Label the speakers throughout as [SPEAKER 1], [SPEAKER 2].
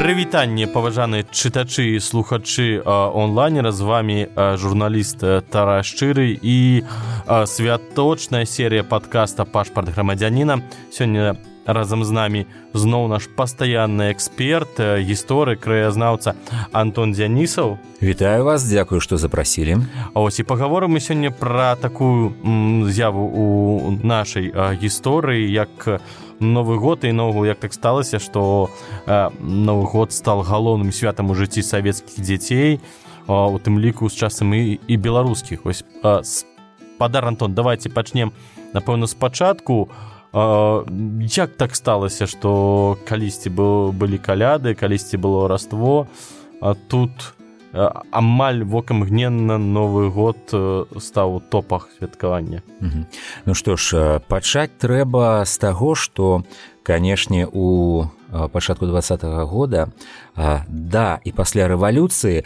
[SPEAKER 1] прывітанне паважаныя чытачы і слухачы онлайнера. З вами журналіст тара шчыры і святочная серія подкаста пашпарт грамадзяніна сёння разам з намі зноў наш пастаянны эксперт гісторык краязнаўца Антон дзянісаў.
[SPEAKER 2] Вітаю вас дзякую што запрасілі.
[SPEAKER 1] Ось і пагаворым мы сёння пра такую з'яву у нашай гісторыі як новы год і новую як так сталася што новы год стал галоўным святам у жыцці савецкіх дзяцей у тым ліку з часам і і беларускіх. Ось спадар Антон давайте пачнем напэўна спачатку у як так сталася што калісьці быў былі каляды калісьці было раство тут амаль вокамгненна новы год стаў у топах святкавання?
[SPEAKER 2] Ну што ж пачаць трэба з таго што канешне у пачатку два -го года да і пасля рэвалюцыі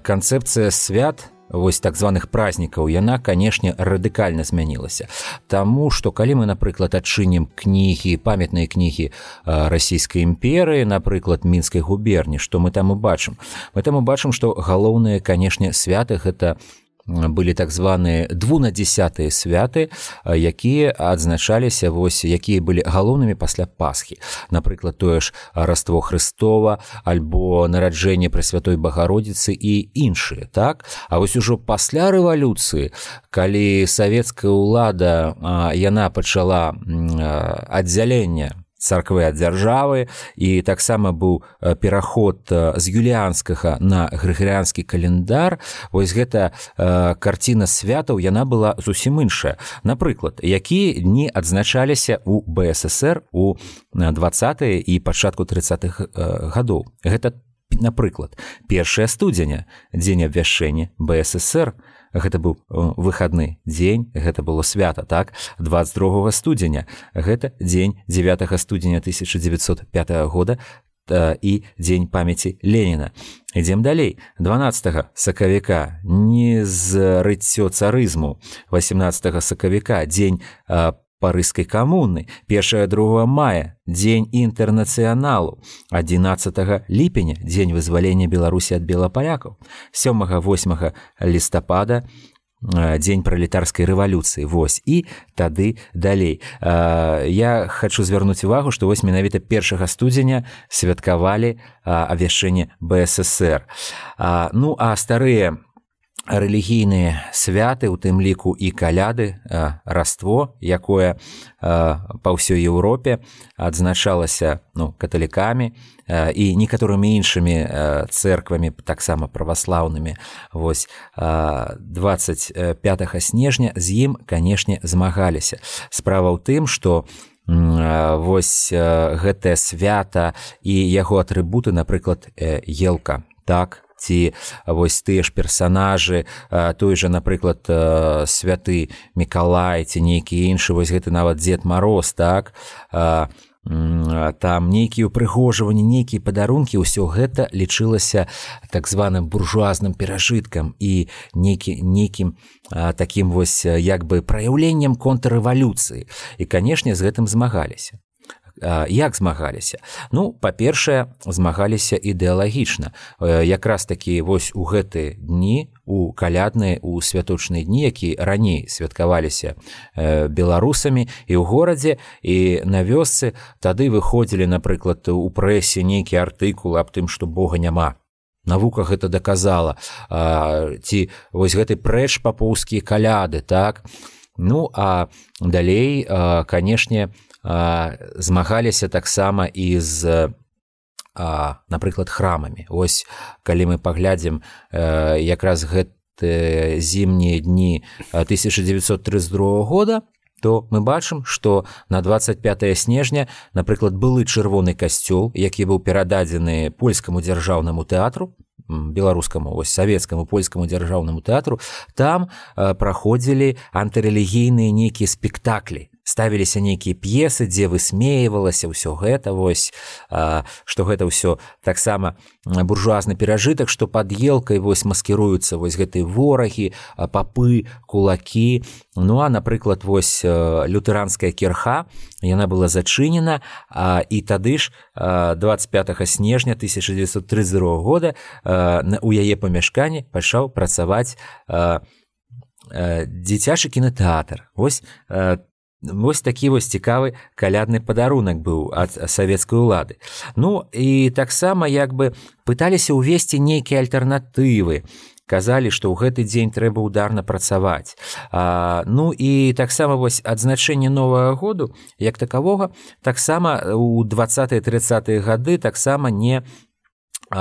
[SPEAKER 2] канцэпцыя свят вось так званых празднікаў яна канешне радыкальна змянілася. Таму што калі мы напрыклад адчынім кнігі памятныя кнігі расійскай імперыі напрыклад мінскай губерні што мы там убачым мы там убачым што галоўнае канешне святых это былі так званыя двунадзясятыя святы якія адзначаліся вось якія былі галоўнымі пасля пасхі. Напрыклад тое ж раство Христова альбо нараджэнне пры святой багародзіцы і іншыя так? А вось ужо пасля рэвалюцыі калі савецкая ўлада яна пачала аддзялення царквы ад дзяржавы. І таксама быў пераход з юліанскага на грыгорыанскі календар вось гэта карціна святаў яна была зусім іншая. Напрыклад якія дні адзначаліся у бСр у 20 і пачатку 30х гадоў? Гэта напрыклад першая студзеня дзень абвяшчэння бСр у гэта быў выхадны дзень гэта было свята так? 22 студзеня. Гэта дзень 9 студзеня 1905 года і дзень памяці Леніна. Ідзем далей. 12 сакавіка. Не з рыццё царызму. 18 сакавіка. Дзень по парыскай камуны 1 2 мая дзень інтэрнацыяналу 11 ліпеня дзень вызвалення беларусі ад белапалякаў 7 8 лістапада дзень пралетарскай рэвалюцыі. Вось і тады далей. Я хочу звярнуць увагу што вось менавіта першага студзеня святкавалі авяшэнне бСр ну а старыя рэлігійныя святы у тым ліку і каляды раство якое па ўсёй Еўропе адзначалася ну каталікамі і некаторымі іншымі цэрквамі таксама праваслаўнымі. Вось 25 снежня з ім канешне змагаліся. Справа ў тым што вось гэтае свята і яго атрыбуты напрыклад елка. Так ці вось тыя ж персанажы той жа напрыклад святы мікалай ці нейкі іншы вось гэты нават дзед мароз так? Там нейкія ўпрыгожванні нейкія падарункі ўсё гэта лічылася так званым буржуазным перажыткам і нейкі нейкім такім вось як бы праяўленнем контррэвалюцыі. І канешне з гэтым змагаліся як змагаліся? Ну па-першае змагаліся ідэалагічна. Якраз такі вось у гэтыя дні у калядныя у святочныя дні які раней святкаваліся беларусамі і ў горадзе і на вёсцы тады выходзілі напрыклад у прэсе нейкі артыкул аб тым што бога няма. Навука гэта даказала. Ці вось гэты прэч папоўскія каляды так ну а далей канешне змагаліся таксама і з напрыклад храмамі. Ось калі мы паглядзім якраз гэты зімнія дні 1932 года то мы бачым што на 25 снежня напрыклад былы чырвоны касцёл які быў перададзены польскаму дзяржаўнаму тэатру беларускаму ось савецкаму польскаму дзяржаўнаму тэатру там праходзілі антырэлігійныя нейкія спектаклі ставіліся нейкія п'есы дзе высмейвалася ўсё гэта вось што гэта ўсё таксама буржуазны перажытак што пад елкай вось маскіруюцца вось гэтай ворагі папы кулакі. Ну а напрыклад вось лютэранская кірха яна была зачынена і тады ж 25 снежня 1932 года у яе памяшканні пачаў працаваць дзіцячы кінотэатр. Ось Вось такі вось цікавы калядны падарунак быў ад савецкай улады. Ну і таксама як бы пыталіся ўвесці нейкія альтэрнатывы. Казалі, што ў гэты дзень трэба ударна працаваць. А, ну і таксама вось адзначэнне новага году як такавога таксама у 20-30 гады таксама не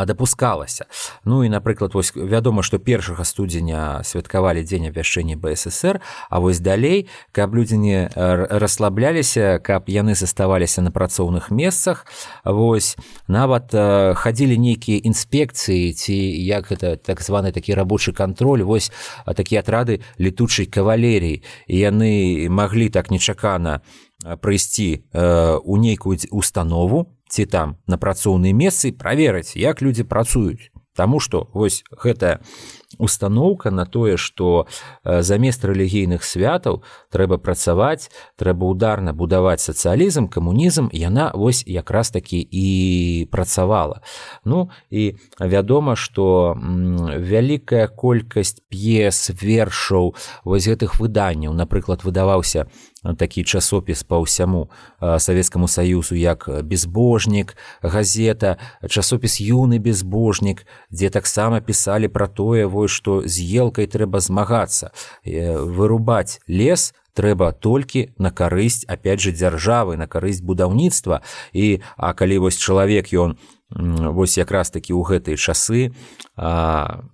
[SPEAKER 2] дапускалася ну і напрыклад вось вядома што першага студзеня святкавалі дзень абвяшчэння бСр а вось далей каб людзі не расслабляліся каб яны заставаліся на працоўных месцах. Вось нават хадзілі нейкія інспекцыі ці як гэта так званы такі рабочы кантроль вось такія атрады летучай кавалерій яны маглі так нечакана прыйсці у нейкую установу ці там на працоўныя месцы праверыць як людзі працуюць. Таму што вось гэтая установка на тое што замест рэлігійных святаў трэба працаваць трэба ударна будаваць сацыялізм камунізм яна вось якраз такі і працавала. Ну і вядома што вялікая колькасць п'ес вершаў вось гэтых выданняў напрыклад выдаваўся такі часопіс па ўсяму савецкаму саюзу як безбожнік газета часопіс юны безбожнік дзе таксама пісалі пра тое вось што з елкай трэба змагацца вырубаць лес трэба толькі на карысць опять же дзяржавы на карысць будаўніцтва. І а калі вось чалавек ён вось якраз такі ў гэтыя часы а,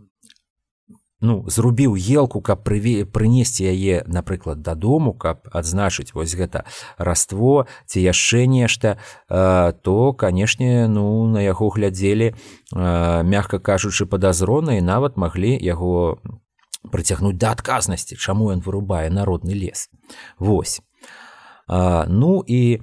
[SPEAKER 2] ну зрубіў елку каб прыве прынесці яе напрыклад дадому каб адзначыць вось гэта раство ці яшчэ нешта то канешне ну на яго глядзелі мягка кажучы падазрона і нават маглі яго прыцягнуць да адказнасці чаму ён вырубае народны лес. Вось. Ну і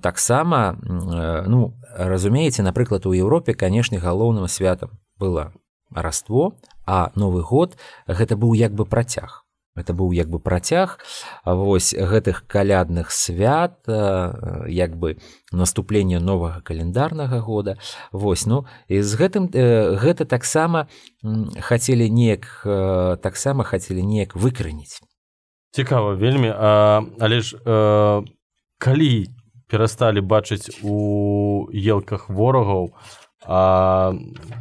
[SPEAKER 2] таксама ну разумееце напрыклад у Еўропе канешне галоўным святам было раство а новы год гэта быў як бы працяг. Это быў як бы працяг. Вось гэтых калядных свят як бы наступлення новага календарнага года. Вось ну і з гэтым гэта таксама хацелі неяк таксама хацелі неяк выкранніць
[SPEAKER 1] цікава вельмі. А, але ж а, калі перасталі бачыць у елках ворагаў а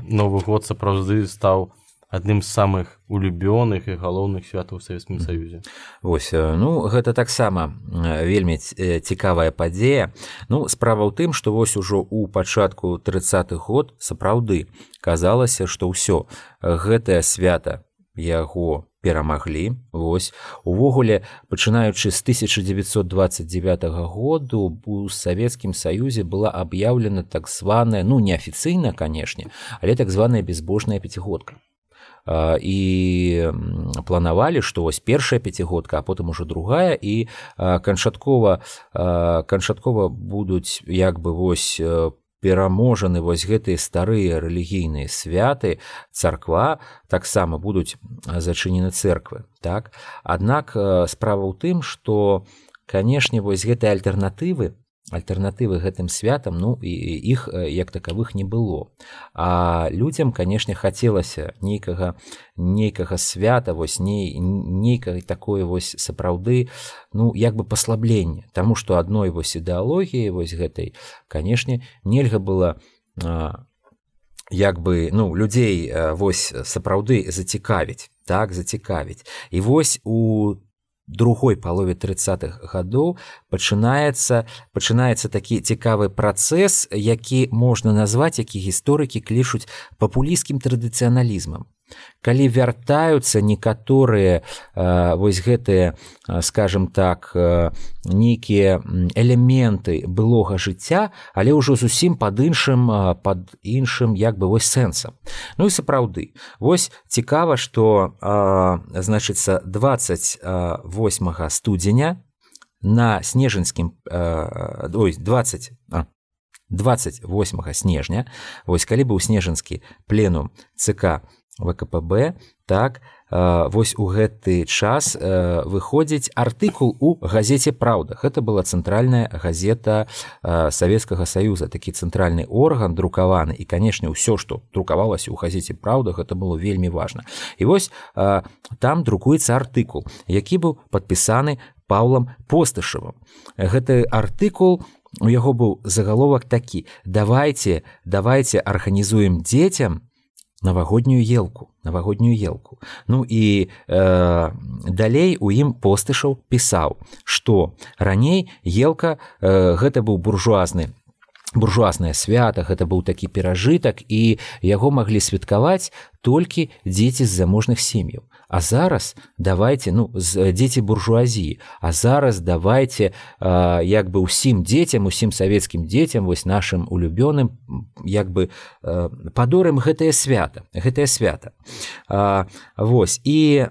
[SPEAKER 1] новы год сапраўды стаў адным з самых улюбёных і галоўных святаў савецкім саюзе.
[SPEAKER 2] Вось ну гэта таксама вельмі цікавая падзея. Ну справа ў тым што вось ужо у пачатку тридцатых год сапраўды казалася што ўсё гэтае свята яго перамаглі. Вось. Увогуле пачынаючы з 1929 году у савецкім саюзе была аб'яўлена так званая ну неафіцыйна канешне але так званая безбожная пяцігодка. І планавалі што вось першая пяцігодка а потым ужо другая і канчаткова канчаткова будуць як бы вось пераможаны вось гэтыя старыя рэлігійныя святы царква таксама будуць зачынены церквы так? Аднак справа ў тым што канешне вось гэтай альтэрнатывы альтэрнатывы гэтым святам ну і іх як такавых не было. А людзям канешне хацелася нейкага нейкага свята вось не нейкай такое вось сапраўды ну як бы паслаблення. Таму што адной вось ідэалогіі вось гэтай канешне нельга было а, як бы ну людзей вось сапраўды зацікавіць так зацікавіць. І вось у другой палове 30х гадоў пачынаецца пачынаецца такі цікавы працэс які можна назваць які гісторыкі клічуць папулійскім традыцыяналізмам калі вяртаюцца некаторыя вось гэтыя скажем так нейкія элементы былога жыцця але ўжо зусім пад іншым пад іншым як бы вось сэнсам. Ну і сапраўды вось цікава што значыцца 28 студзеня на снежанскім ой 20 а, 28 снежня вось калі быў снежанскі пленум ЦК ВКПБ так вось у гэты час выходзіць артыкул у газеце праўда гэта была цэнтральная газета савецкага саюза такі цэнтральны орган друкаваны. І канешне ўсё што друкавалася ў газеце праўда гэта было вельмі важна. І вось там друкуецца артыкул які быў падпісаны паўлам постышавым гэты артыкул у яго быў загаловак такі давайте давайте арганізуем дзецям навагоднюю елку навагоднюю елку. Ну і э, далей у ім постышаў пісаў что раней елка э, гэта быў буржуазны буржуазнае свята гэта быў такі перажытак і яго маглі святкаваць толькі дзеці з заможных сем'яў А зараз давайте ну з дзеці буржуазіі А зараз давайте э, як бы ўсім дзецям усім савецкім дзецям вось нашим улюбёным як бы э, падорым гэтае свята гэтае свята. Э, Вось і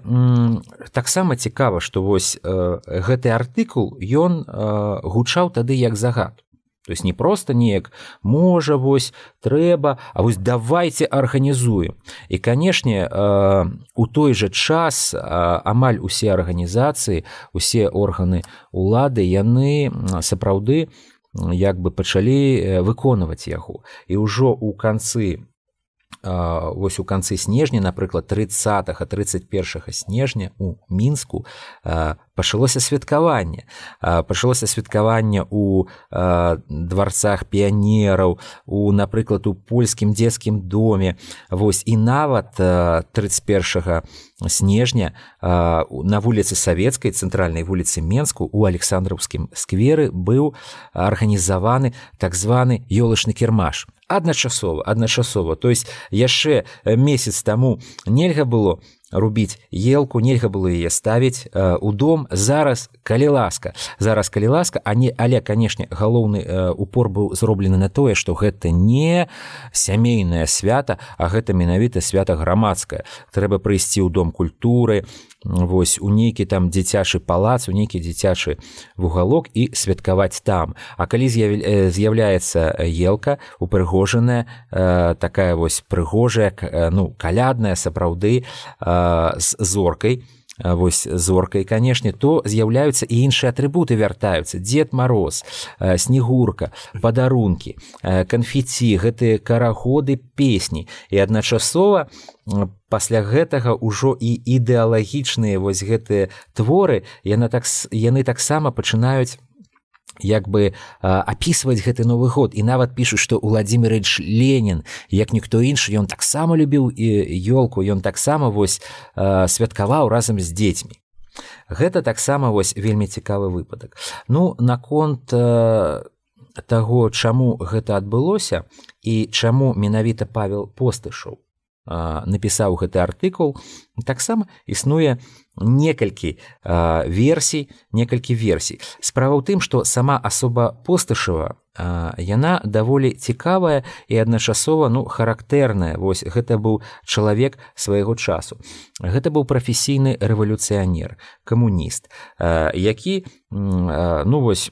[SPEAKER 2] таксама цікава што вось э, гэты артыкул ён э, гучаў тады як загад то есть не просто неяк можа вось трэба А вось давайте арганізуем і канешне э, у той жа час э, амаль усе арганізацыі усе органы улады яны сапраўды як бы пачалі выконваць яго. І ўжо у канцы вось у канцы снежня напрыклад 30 31 снежня у мінску пачалося святкаванне. Пачалося святкаванне у дворцах піянераў у напрыклад у польскім дзецкім доме. Вось і нават 31 снежня на вуліцы савецкай цэнтральнай вуліцы менску у александраўскім скверы быў арганізаваны так званы ёлачны кірмаш. Адначасова адначасова. То есть яшчэ месяц таму нельга было рубіць елку нельга было яе ставіць э, у дом. Зараз калі ласка зараз калі ласка а не але канешне галоўны э, упор быў зроблены на тое што гэта не сямейнае свята а гэта менавіта свята грамадскае. Трэба прыйсці ў дом культуры вось у нейкі там дзіцячы палац у нейкі дзіцячы вугалок і святкаваць там. А калі з'яўляецца елка упрыгожаная э, такая вось прыгожая ну калядная сапраўды з зоркай вось зоркай канешне то з'яўляюцца і іншыя атрыбуты вяртаюцца. Дзед мороз снегурка падарункі канфеці гэтыя карагоды песні. І адначасова пасля гэтага ўжо і ідэалагічныя вось гэтыя творы яна так яны таксама пачынаюць як бы апісваць гэты новы год. І нават пішуць што владимирыч ленин як ніхто іншы ён таксама любіў і ёлку ён таксама вось святкаваў разам з дзецьмі. Гэта таксама вось вельмі цікавы выпадак. Ну наконт таго чаму гэта адбылося і чаму менавіта павел постышаў напісаў гэты артыкул таксама існуе некалькі версій некалькі версій. Справа ў тым што сама асоба постышава яна даволі цікавая і адначасова ну характэрная. Вось гэта быў чалавек свайго часу. Гэта быў прафесійны рэвалюцыянер камуніст які ну вось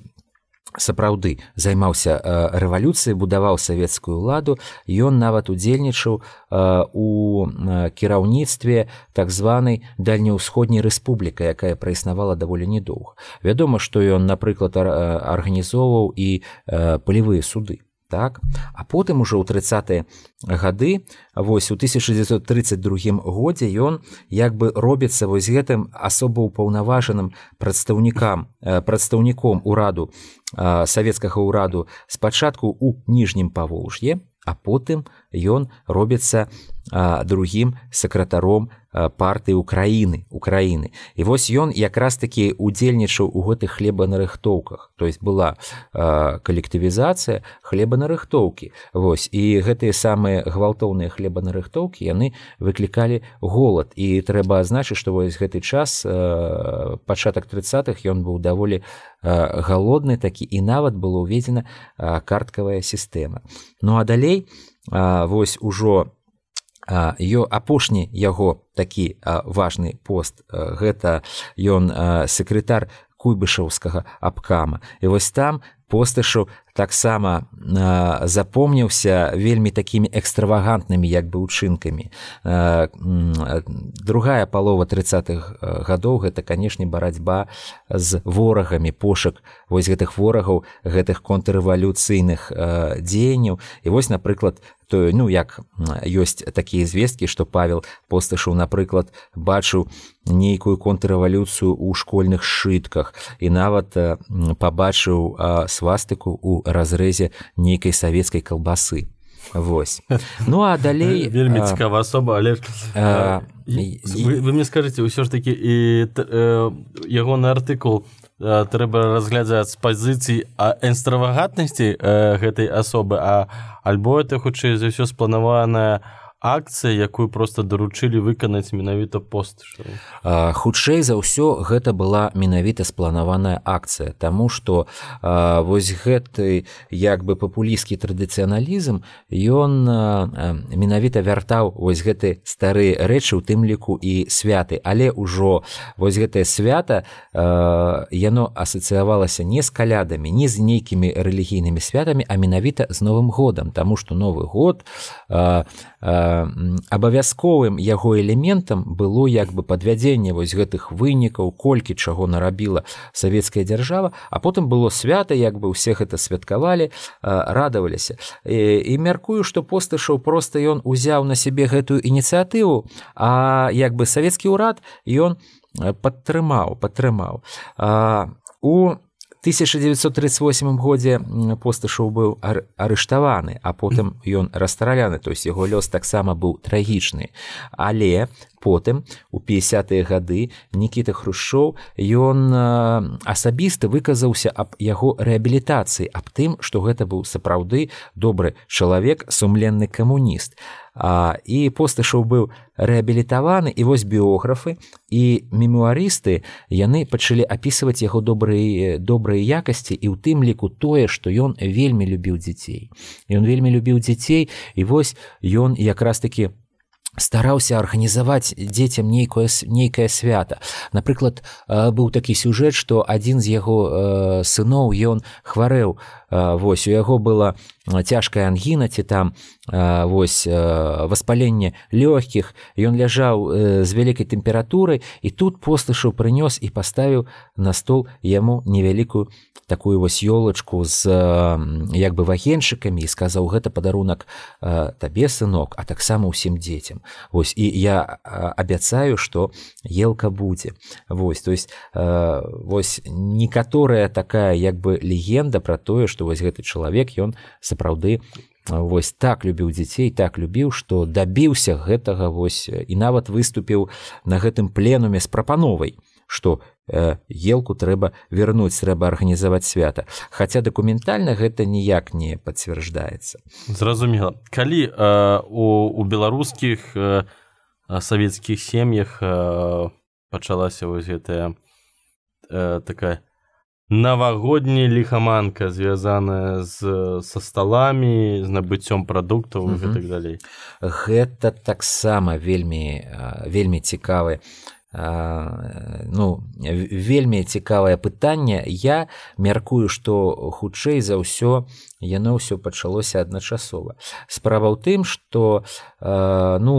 [SPEAKER 2] сапраўды займаўся э, рэвалюцыяй будаваў савецкую ладу ён нават удзельнічаў э, у э, кіраўніцтве так званай дальнеўсходняй рэспубліка якая праіснавала даволі недоўга. Вядома што ён напрыклад арганізоўваў і палявыя суды так? А потым ужо ў тридцатые гады вось у 1932 годзе ён як бы робіцца вось гэтым асоба ўпаўнаважаным прадстаўнікам прадстаўніком ураду савецкага ўраду спачатку у ніжнім паволж'е а потым ён робіцца другім сакратаром партыі Украіны Украіны. І вось ён якраз такі удзельнічаў у гэтых хлебанарыхтоўках. То есть была калектывізацыя хлебанарыхтоўкі. Вось і гэтыя самыя гвалтоўныя хлебанарыхтоўкі яны выклікалі голад. І трэба азначыць што вось гэты час пачатак 30х ён быў даволі галодны такі і нават было ўведзена карткавая сістэма. Ну а далей вось ужо ё апошні яго такі важны пост. Гэта ён секретар куйбышаўскага абкама. І вось там постышаў таксама э, запомніўся вельмі такімі экстравагантнымі як бы учынкамі. Э, другая палова тридцатых гадоў гэта канешне барацьба з ворагамі пошук вось гэтых ворагаў гэтых контррэвалюцыйных э, дзеянняў. І вось напрыклад то ну як ёсць такія звесткі што павел постышаў напрыклад бачыў нейкую контррэвалюцыю ў школьных шытках і нават пабачыў свастыку у разрэзе нейкай савецкай калбасы. Вось. Ну а далей
[SPEAKER 1] вельмі цікава асоба але а, вы, вы мне скажаце ўсё ж такі і ягоны артыкул трэба разглядаць з пазіцый а энстравагатнасці гэтай асобы а альбо это хутчэй за ўсё спланаваная а акцыя якую просто даручылі выканаць менавіта пост
[SPEAKER 2] хутчэй за ўсё гэта была менавіта спланаваная акцыя Таму што вось гэты як бы папулісцкі традыцыяналізм ён менавіта вяртаў вось гэты старыя рэчы у тым ліку і святы. Але ўжо вось гэтае свята яно асацыявалася не з калядамі не з нейкімі рэлігійнымі святамі а менавіта з новым годам Таму што новы год а, абавязковым яго элементам было як бы падвядзенне вось гэтых вынікаў колькі чаго нарабіла савецкая дзяржава а потым было свята як бы ўсе гэта святкавалі радаваліся. І, і мяркую што постышаў просто ён узяў на сябе гэтую ініцыятыву а як бы савецкі ўрад ён падтрымаў падтрымаў. У 1938 годзе постышоў быў арыштаваны а потым ён расстраляны то есть яго лёс таксама быў трагічны. Але потым у 50-тые гады нікіта хрушоў ён асабіста выказаўся аб яго рэабілітацыі аб тым што гэта быў сапраўды добры чалавек сумленны камуніст а, і постышаў быў рэабілітаваны і вось біографы і мемуарысты яны пачалі апісваць яго добрыя добрыя якасці і ў тым ліку тое што ён вельмі любіў дзяцей ён вельмі любіў дзяцей і вось ён якраз таки стараўся арганізаваць дзецям нейкое нейкае свята напрыклад быў такі сюжэт што адзін з яго сыноў ён хварэў вось у яго была цяжкая ангіна ці там вось васпаленне лёгкіх. Ён ляжаў з вялікай тэмпературай і тут постышаў прынёс і паставіў на стол яму невялікую такую вось ёлачку з як бы вагеншыкамі і сказаў гэта падарунак табе сынок а таксама ўсім дзецям Вось і я абяцаю што елка будзе. Вось то есть вось некаторая такая як бы легенда про тое што вось гэты чалавек ён сапраўды вось так любіў дзяцей так любіў што дабіўся гэтага вось і нават выступіў на гэтым пленуме з прапановай што э, елку трэба вернуць трэба арганізаваць свята. Хаця дакументальна гэта ніяк не пацвярждаецца
[SPEAKER 1] зразумела. Калі э, у, у беларускіх э, савецкіх сем'ях э, пачалася вось гэтая э, такая навагодняя ліхаманка звязаная з са сталамі з набыццём прадуктаў і так далей
[SPEAKER 2] гэта таксама вельмі вельмі цікавы ну вельмі цікавае пытанне. Я мяркую што хутчэй за ўсё яно ўсё пачалося адначасова. Справа ў тым што ну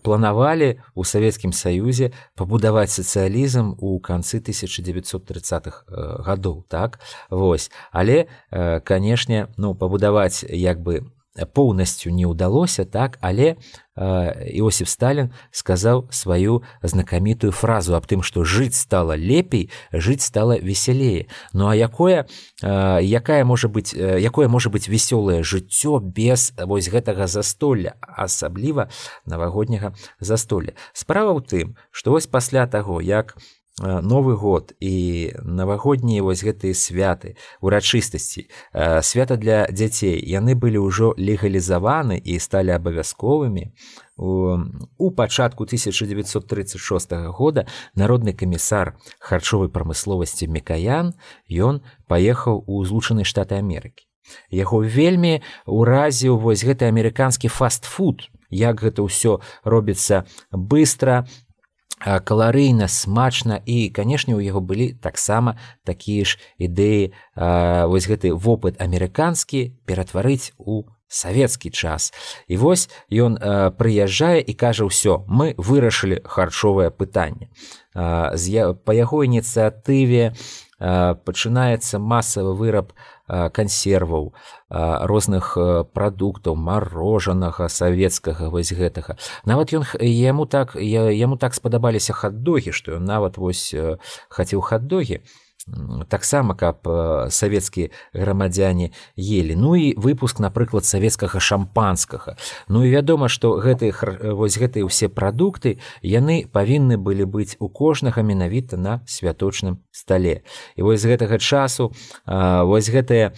[SPEAKER 2] планавалі у савецкім саюзе пабудаваць сацыялізм у канцы 1930х гадоў так? Вось. Але канешне ну пабудаваць як бы поўнасцю не ўдалося так але Іосиф Сталін сказаў сваю знакамітую фразу аб тым што жыць стала лепей жыць стала весялее ну а якое якая можа быть якое можа быть вясёлае жыццё без вось гэтага застолля асабліва навагодняга застолля? Справа ў тым што вось пасля таго як у новы год і навагоднія вось гэтыя святы урачыстасці. Свята для дзяцей. Яны былі ўжо легалізаваны і сталі абавязковымі. У пачатку 1936 года народны камісар харчовай прамысловасці мекаян ён паехаў у злучаныя штаты Амерыкі. Яго вельмі ўразіў вось гэты амерыканскі фастфуд. Як гэта ўсё робіцца быстро каларыйна смачна і канешне у яго былі таксама такія ж ідэі. Вось гэты вопыт амерыканскі ператварыць у савецкі час. І вось ён прыязджае і кажа ўсё мы вырашылі харчовае пытанне па яго ініцыятыве пачынаецца масавы выраб кансерваў розных прадуктаў марожанага савецкага вось гэтага. Нават ён яму так яму так спадабаліся хат-догі што ён нават вось хацеў хат-догі таксама каб савецкія грамадзяне ели. Ну і выпуск напрыклад савецкага шампанскага ну і вядома што гэтыя вось гэтыя ўсе прадукты яны павінны былі быць у кожнага менавіта на святочным стале і вось з гэтага часу вось гэтыя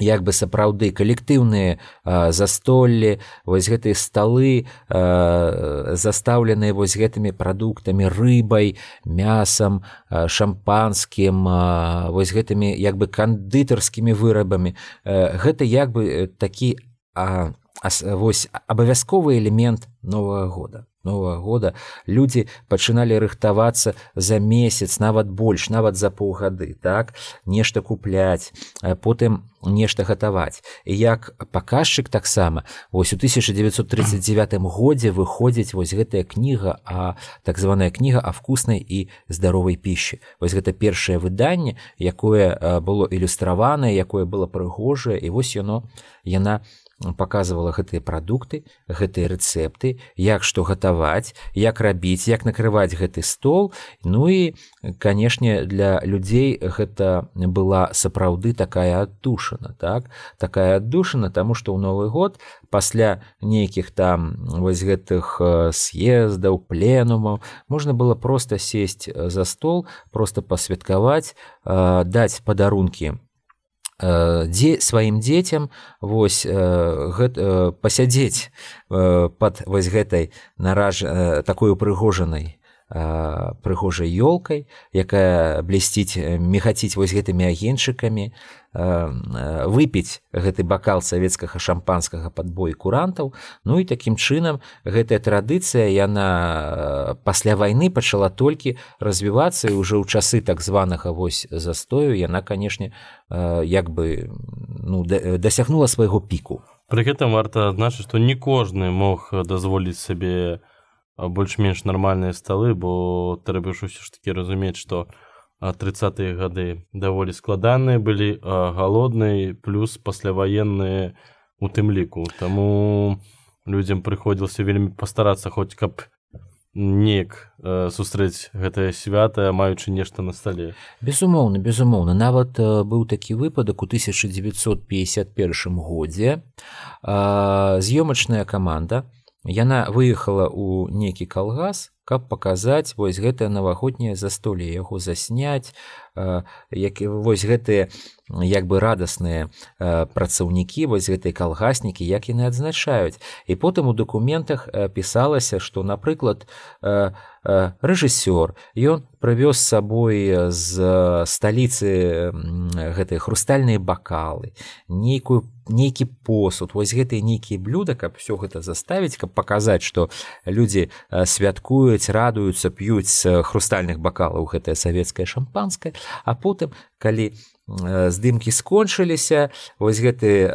[SPEAKER 2] як бы сапраўды калектыўныя застоллі вось гэтыя сталы застаўленыя вось гэтымі прадуктамі рыбай мясам шампанскім вось гэтымі як бы кандытарскімі вырабамі. Гэта як бы такі а, вось абавязковы элемент новага года нового года. Людзі пачыналі рыхтавацца за месяц нават больш нават за паўгады так? Нешта купляць потым нешта гатаваць і як паказчык таксама вось у 1939 годзе выходзіць вось гэтая кніга а так званая кніга о вкуснай і здаровай піші вось гэта першае выданне якое было ілюстраванае якое было прыгожае і вось яно яна у показывала гэтыя прадукты гэтыя рэцэпты як што гатаваць як рабіць як накрываць гэты стол. Ну і канешне для людзей гэта была сапраўды такая аддушана так? Такая аддушана таму што ў новы год пасля нейкіх там вось гэтых съездаў пленумаў можна было просто сесть за стол просто пасвяткаваць даць падарункі дзе сваім дзецям вось гэта пасядзець пад вось гэтай нараж такой упрыгожанай прыгожай ёлкай якая блісціць мехаціць вось гэтымі агеньчыкамі выпіць гэты бакал савецкага шампанскага падбой курантаў. Ну і такім чынам гэтая традыцыя яна пасля вайны пачала толькі развівацца і ўжо ў часы так званага вось застою яна канешне як бы ну дасягнула свайго піку.
[SPEAKER 1] Пры гэтым варта адзначыць што не кожны мог дазволіць сабе больш-менш нармальныя сталы бо трэба ж усё ж такі разумець што тридцатые гады даволі складаныя былі галодныя плюс пасляваенныя у тым ліку. Таму людзям прыходзілася вельмі пастарацца хоць каб неяк сустрэць гэтае свята маючы нешта на стале.
[SPEAKER 2] Безумоўна безумоўна. Нават быў такі выпадак у 1951 годзе з'ёмачная каманда яна выехала ў нейкі калгас каб паказаць вось гэтае навагодняе застолле яго засняць як вось гэтыя як бы радасныя працаўнікі вось гэтай калгаснікі як яны адзначаюць. І потым у дакументах пісалася што напрыклад рэжысёр ён прывёз сабой з сталіцы гэтыя хрустальныя бакалы нейкую нейкі посуд вось гэтыя нейкія блюда каб все гэта заставіць каб паказаць што людзі святкуюць радуюцца п'юць хрустальных бакалаў гэтае савецкае шампанскае а потым калі здымкі скончыліся вось гэты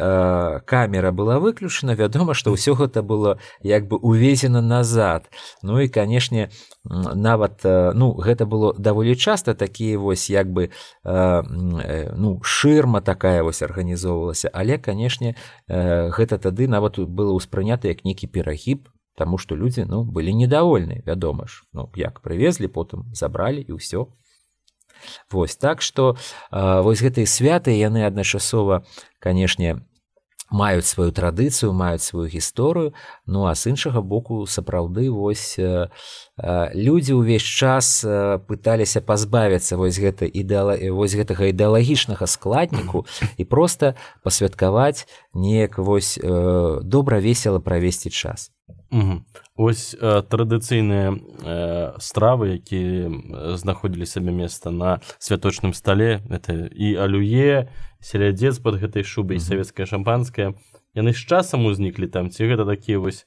[SPEAKER 2] камера была выключана вядома што ўсё гэта было як бы увезена назад. Ну і канешне нават ну гэта было даволі часта такія вось як бы ну шырма такая вось арганізоўвалася. Але канешне гэта тады нават было ўспрынята як нейкі перагіб Таму што людзі ну былі недовольны вядома ж. Ну як прывезлі потым забралі і ўсё Вось. Так што вось гэтыя святы яны адначасова канешне маюць сваю традыцыю маюць сваю гісторыю. Ну а з іншага боку сапраўды вось людзі ўвесь час пыталіся пазбавіцца вось гэта ідэала вось гэтага ідэалагічнага складніку і просто пасвяткаваць неяк вось добра весела правесці час
[SPEAKER 1] ось э, традыцыйныя э, стравы якія знаходзілі сабе места на святочным стале это і алюе селядзец под гэтай шубай mm -hmm. савецкае шампанскае яны з часам узніклі там ці гэта такія вось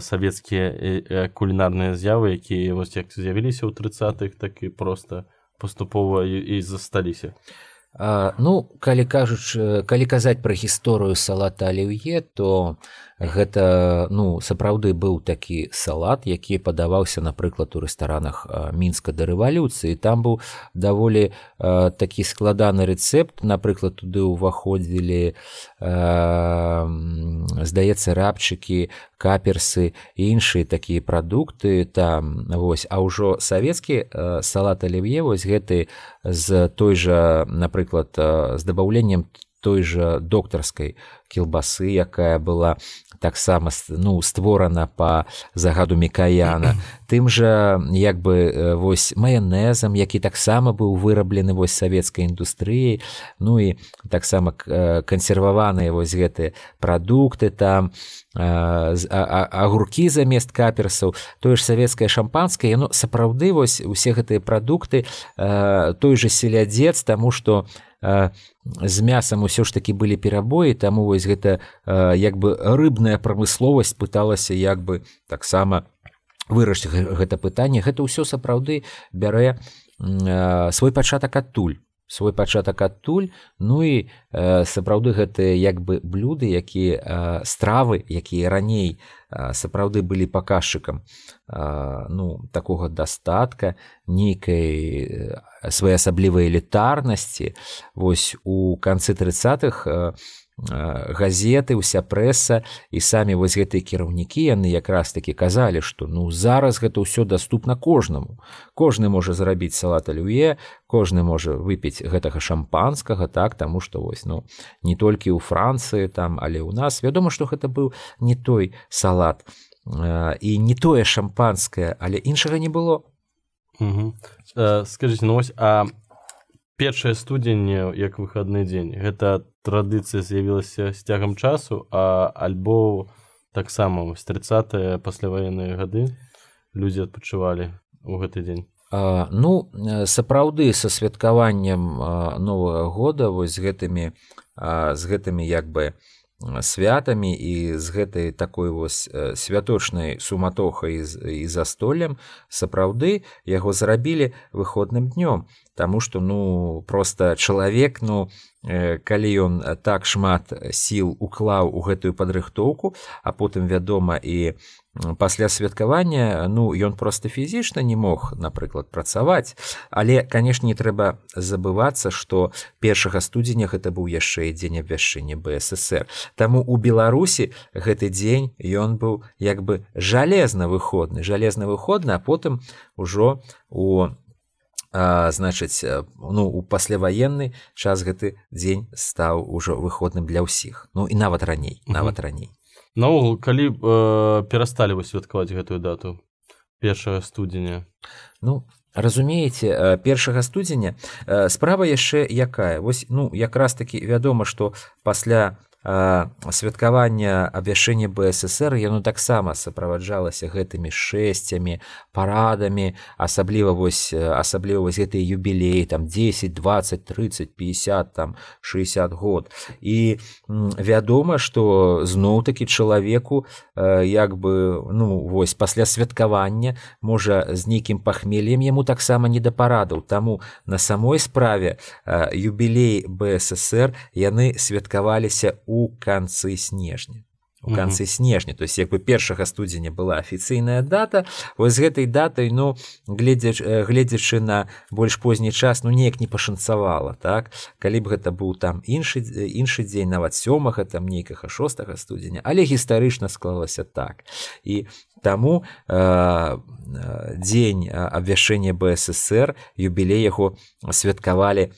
[SPEAKER 1] савецкія кулінарныя з'явы якія вось як з'явіліся ў тридцатых так і просто паступова і засталіся
[SPEAKER 2] А, ну калі кажучы калі казаць пра гісторыю салата аліўе то гэта ну сапраўды быў такі салат які падаваўся напрыклад у рэстаранах мінска да рэвалюцыі. Там быў даволі а, такі складаны рэцэпт. Напрыклад туды ўваходзілі здаецца рабчыкі каперсы іншыя такія прадукты. Там вось а ўжо савецкі салат аліве вось гэты з той жа напрыклад з дабаўленнем той жа доктарскай кілбасы якая была таксама ну створана по загаду мікаяна. Тым жа як бы вось маянезам які таксама быў выраблены вось савецкай індустрыяй ну і таксама кансерваваныя вось гэтыя прадукты там агуркі замест каперсаў тое ж савецкае шампанскае. Яно сапраўды вось усе гэтыя прадукты той же селядзец таму што з мясам усё ж такі былі перабоі таму вось гэта як бы рыбная прамысловасць пыталася як бы таксама вырашыць гэта пытанне. Гэта ўсё сапраўды бярэ свой пачатак адтуль. Свой пачатак адтуль. Ну і сапраўды гэтыя як бы блюды якія стравы якія раней сапраўды былі паказчыкам ну такога дастатка нейкай своеасаблівай элітарнасці. Вось у канцы тридцатых газеты уся прэса і самі вось гэтыя кіраўнікі яны якраз такі казалі што ну зараз гэта ўсё доступна кожнаму. Кожны можа зрабіць салат алюе кожны можа выпіць гэтага шампанскага так таму што вось ну не толькі ў францыі там але ў нас. Вядома што гэта быў не той салат і не тое шампанскае але іншага не было.
[SPEAKER 1] Скажите ну вось а першае студзень як выхадны дзень. Гэта традыцыя з'явілася з цягам часу а альбо таксама з 30 пасляваенныя гады людзі адпачывалі у гэты дзень.
[SPEAKER 2] А, ну сапраўды са святкаваннем новага года вось гэтымі а, з гэтымі як бы святамі і з гэтай такой вось святочнай суматохай і застоллем сапраўды яго зрабілі выходным днём Таму што ну просто чалавек ну калі ён так шмат сіл уклаў у гэтую падрыхтоўку а потым вядома і пасля святкавання ну ён просто фізічна не мог напрыклад працаваць. Але канешне не трэба забывацца што першага студзеня гэта быў яшчэ дзень абвяшчэння бСр Таму у беларусі гэты дзень ён быў як бы жалезна выходны жалезна выходны а потым ужо у значыць ну у пасляваенны час гэты дзень стаў ужо выходным для ўсіх. Ну і нават раней нават раней.
[SPEAKER 1] Наогул калі э, перасталі вы святкаваць гэтую дату першага студзеня?
[SPEAKER 2] Ну разумееце першага студзеня справа яшчэ якая. Вось ну якраз таки вядома што пасля святкавання абвяшэння бСр яно таксама суправаджалася гэтымі шэсцямі парадамі асабліва вось асабліва вось гэтыя юбілеі там 10 20 30 50 там 60 год. І вядома што зноў такі чалавеку як бы ну вось пасля святкавання можа з нейкім пахмелем яму таксама не да парадаў. Таму на самой справе юбілей бСр яны святкаваліся у у канцы снежня. У канцы снежня. То есть як бы першага студзеня была афіцыйная дата вось гэтай датай ну гледзяч гледзячы на больш позні час ну неяк не пашанцавала так? Калі б гэта быў там іншы іншы дзень нават сёмага там нейкага шостага студзеня. Але гістарычна склалася так. І таму э, дзень абвяшэння бСр юбілей яго святкавалі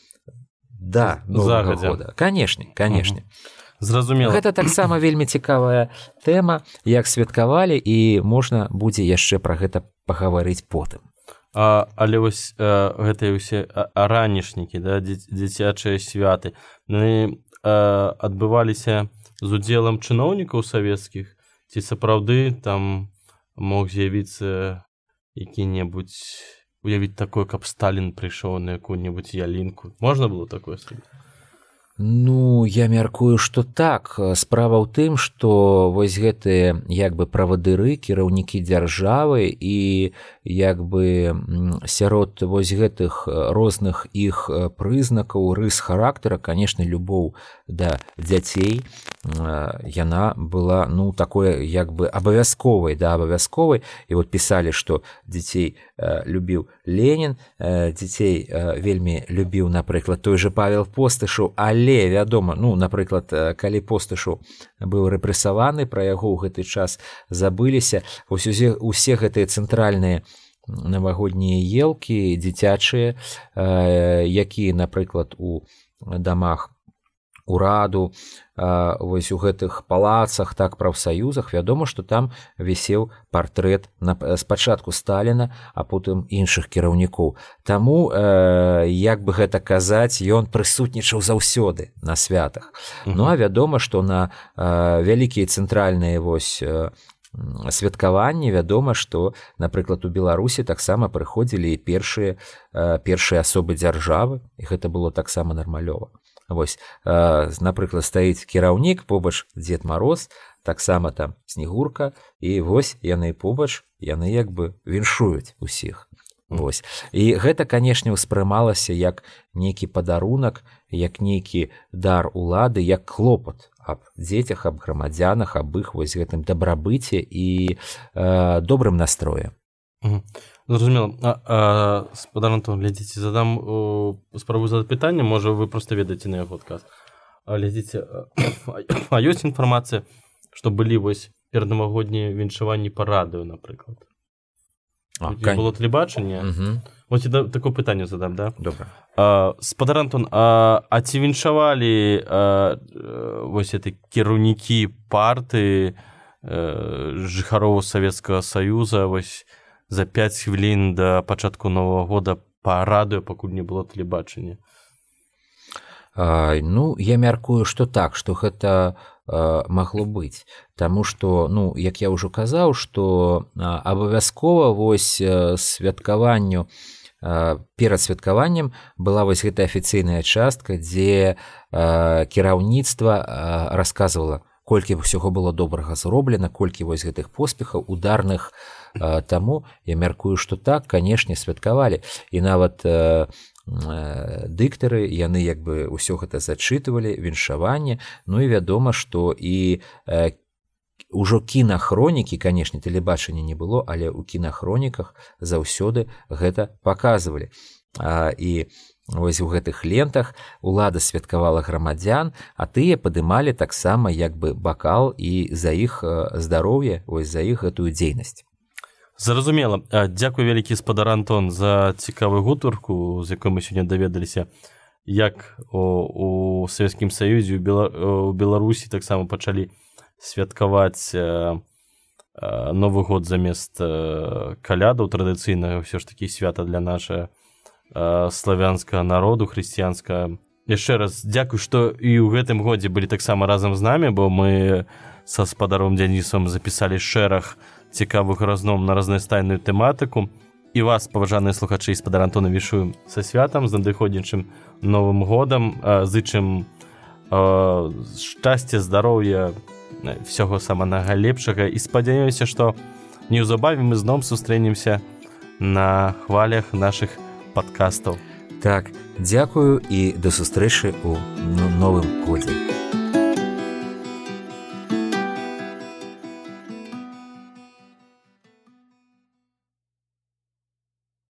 [SPEAKER 2] да загадзя. канешне канешне. Uh -huh
[SPEAKER 1] зразумела
[SPEAKER 2] гэта таксама вельмі цікавая тэма як святкавалі і можна будзе яшчэ пра гэта пагаварыць потым.
[SPEAKER 1] А, але вось гэтыя ўсе ранішнікі да дзіцячыя святы. Адбываліся з удзелам чыноўнікаў савецкіх ці сапраўды там мог з'явіцца які-небудзь уявіць такое каб сталін прыйшоў на якую-небудзь ялінку. Можна было такое сказать
[SPEAKER 2] Ну я мяркую што так. Справа ў тым што вось гэтыя як бы правадыры кіраўнікі дзяржавы і як бы сярод вось гэтых розных іх прызнакаў рыс характара канешне любоў да дзяцей яна была ну такое як бы абавязковай да абавязковай. І вот пісалі што дзяцей любіў Ленін дзяцей вельмі любіў напрыклад той же павел постышаў але вядома ну напрыклад калі постышу быў рэпрэсаваны пра яго ў гэты час забыліся усе, усе гэтыя цэнтральныя навагоднія елкі дзіцячыя якія напрыклад у дамах ураду вось у гэтых палацах так прафсаюзах вядома што там вісеў партрэт на спачатку сталіна а потым іншых кіраўнікоў. Таму э, як бы гэта казаць ён прысутнічаў заўсёды на святах. Ну а вядома што на э, вялікія цэнтральныя вось э, святкаванні вядома што напрыклад у беларусі таксама прыходзілі першыя першыя асобы дзяржавы і гэта было таксама нармалёва Вось э, напрыклад стаіць кіраўнік побач дзед мороз таксама там снегурка і вось яны побач яны як бы віншуюць усіх. Вось. І гэта канешне ўспрымалася як нейкі падарунак як нейкі дар улады як клопат аб дзецях аб грамадзянах аб іх вось гэтым дабрабыце і э, добрым настроем
[SPEAKER 1] зразумела. Спадар Антон глядзіце задам спрабую задаць пытанне можа вы просто ведаеце на яго адказ глядзіце а ёсць інфармацыя што былі вось пераднамагоднія віншаванні па радыё напрыклад? Было тэлебачанне ось такое пытанне задам да? Спадар Антон а, а ці віншавалі вось этой кіраўнікі парты жыхароў савецкага саюза вось за 5 хвілін да пачатку нового года па радыё пакуль не было тэлебачання.
[SPEAKER 2] Ну я мяркую что так что гэта а, магло быць. Таму что ну як я ўжо казаў что абавязкова вось святкаванню перад святкаваннем была вось гэта афіцыйная частка дзе кіраўніцтва рассказывала колькі ўсяго было добрага зроблена колькі вось гэтых поспехаў ударных таму я мяркую што так канешне святкавалі. І нават дыктары яны як бы ўсё гэта зачытывалі віншаванне. Ну і вядома што і ўжо кінахронікі канешне тэлебачання не было але ў кінахроніках заўсёды гэта паказвалі. І Вось у гэтых лентах улада святкавала грамадзян, а тыя падымалі таксама як бы бакал і за іх здароўе вось за іх гэтую дзейнасць.
[SPEAKER 1] Зразумела, дзякуй вялікі спадар Антон за цікавую гутарку, з якой мы сёння даведаліся, як у, у савецкім саюзе у Беларусі таксама пачалі святкаваць новы год замест калядаў традыцыйнага. Ўсё ж такі свята для нашай Э, славянскага народу хрысціянска яшчэ раз дзякуй што і ў гэтым годзе былі таксама разам з намі бо мы са спадаром дзянісом запісалі шэраг цікавых разном на разнастайную тэматыку і вас паважаныя слухачы спадар антона вішую са святам з надыходзячым новым годам э, зычым э, шчасця здароўя всяго саманага лепшага і спадзяюся што неўзабаве мы зноў сустрэнемся на хвалях наших падкастаў.
[SPEAKER 2] Так, дзякую і да сустрэчы ў новым годзе.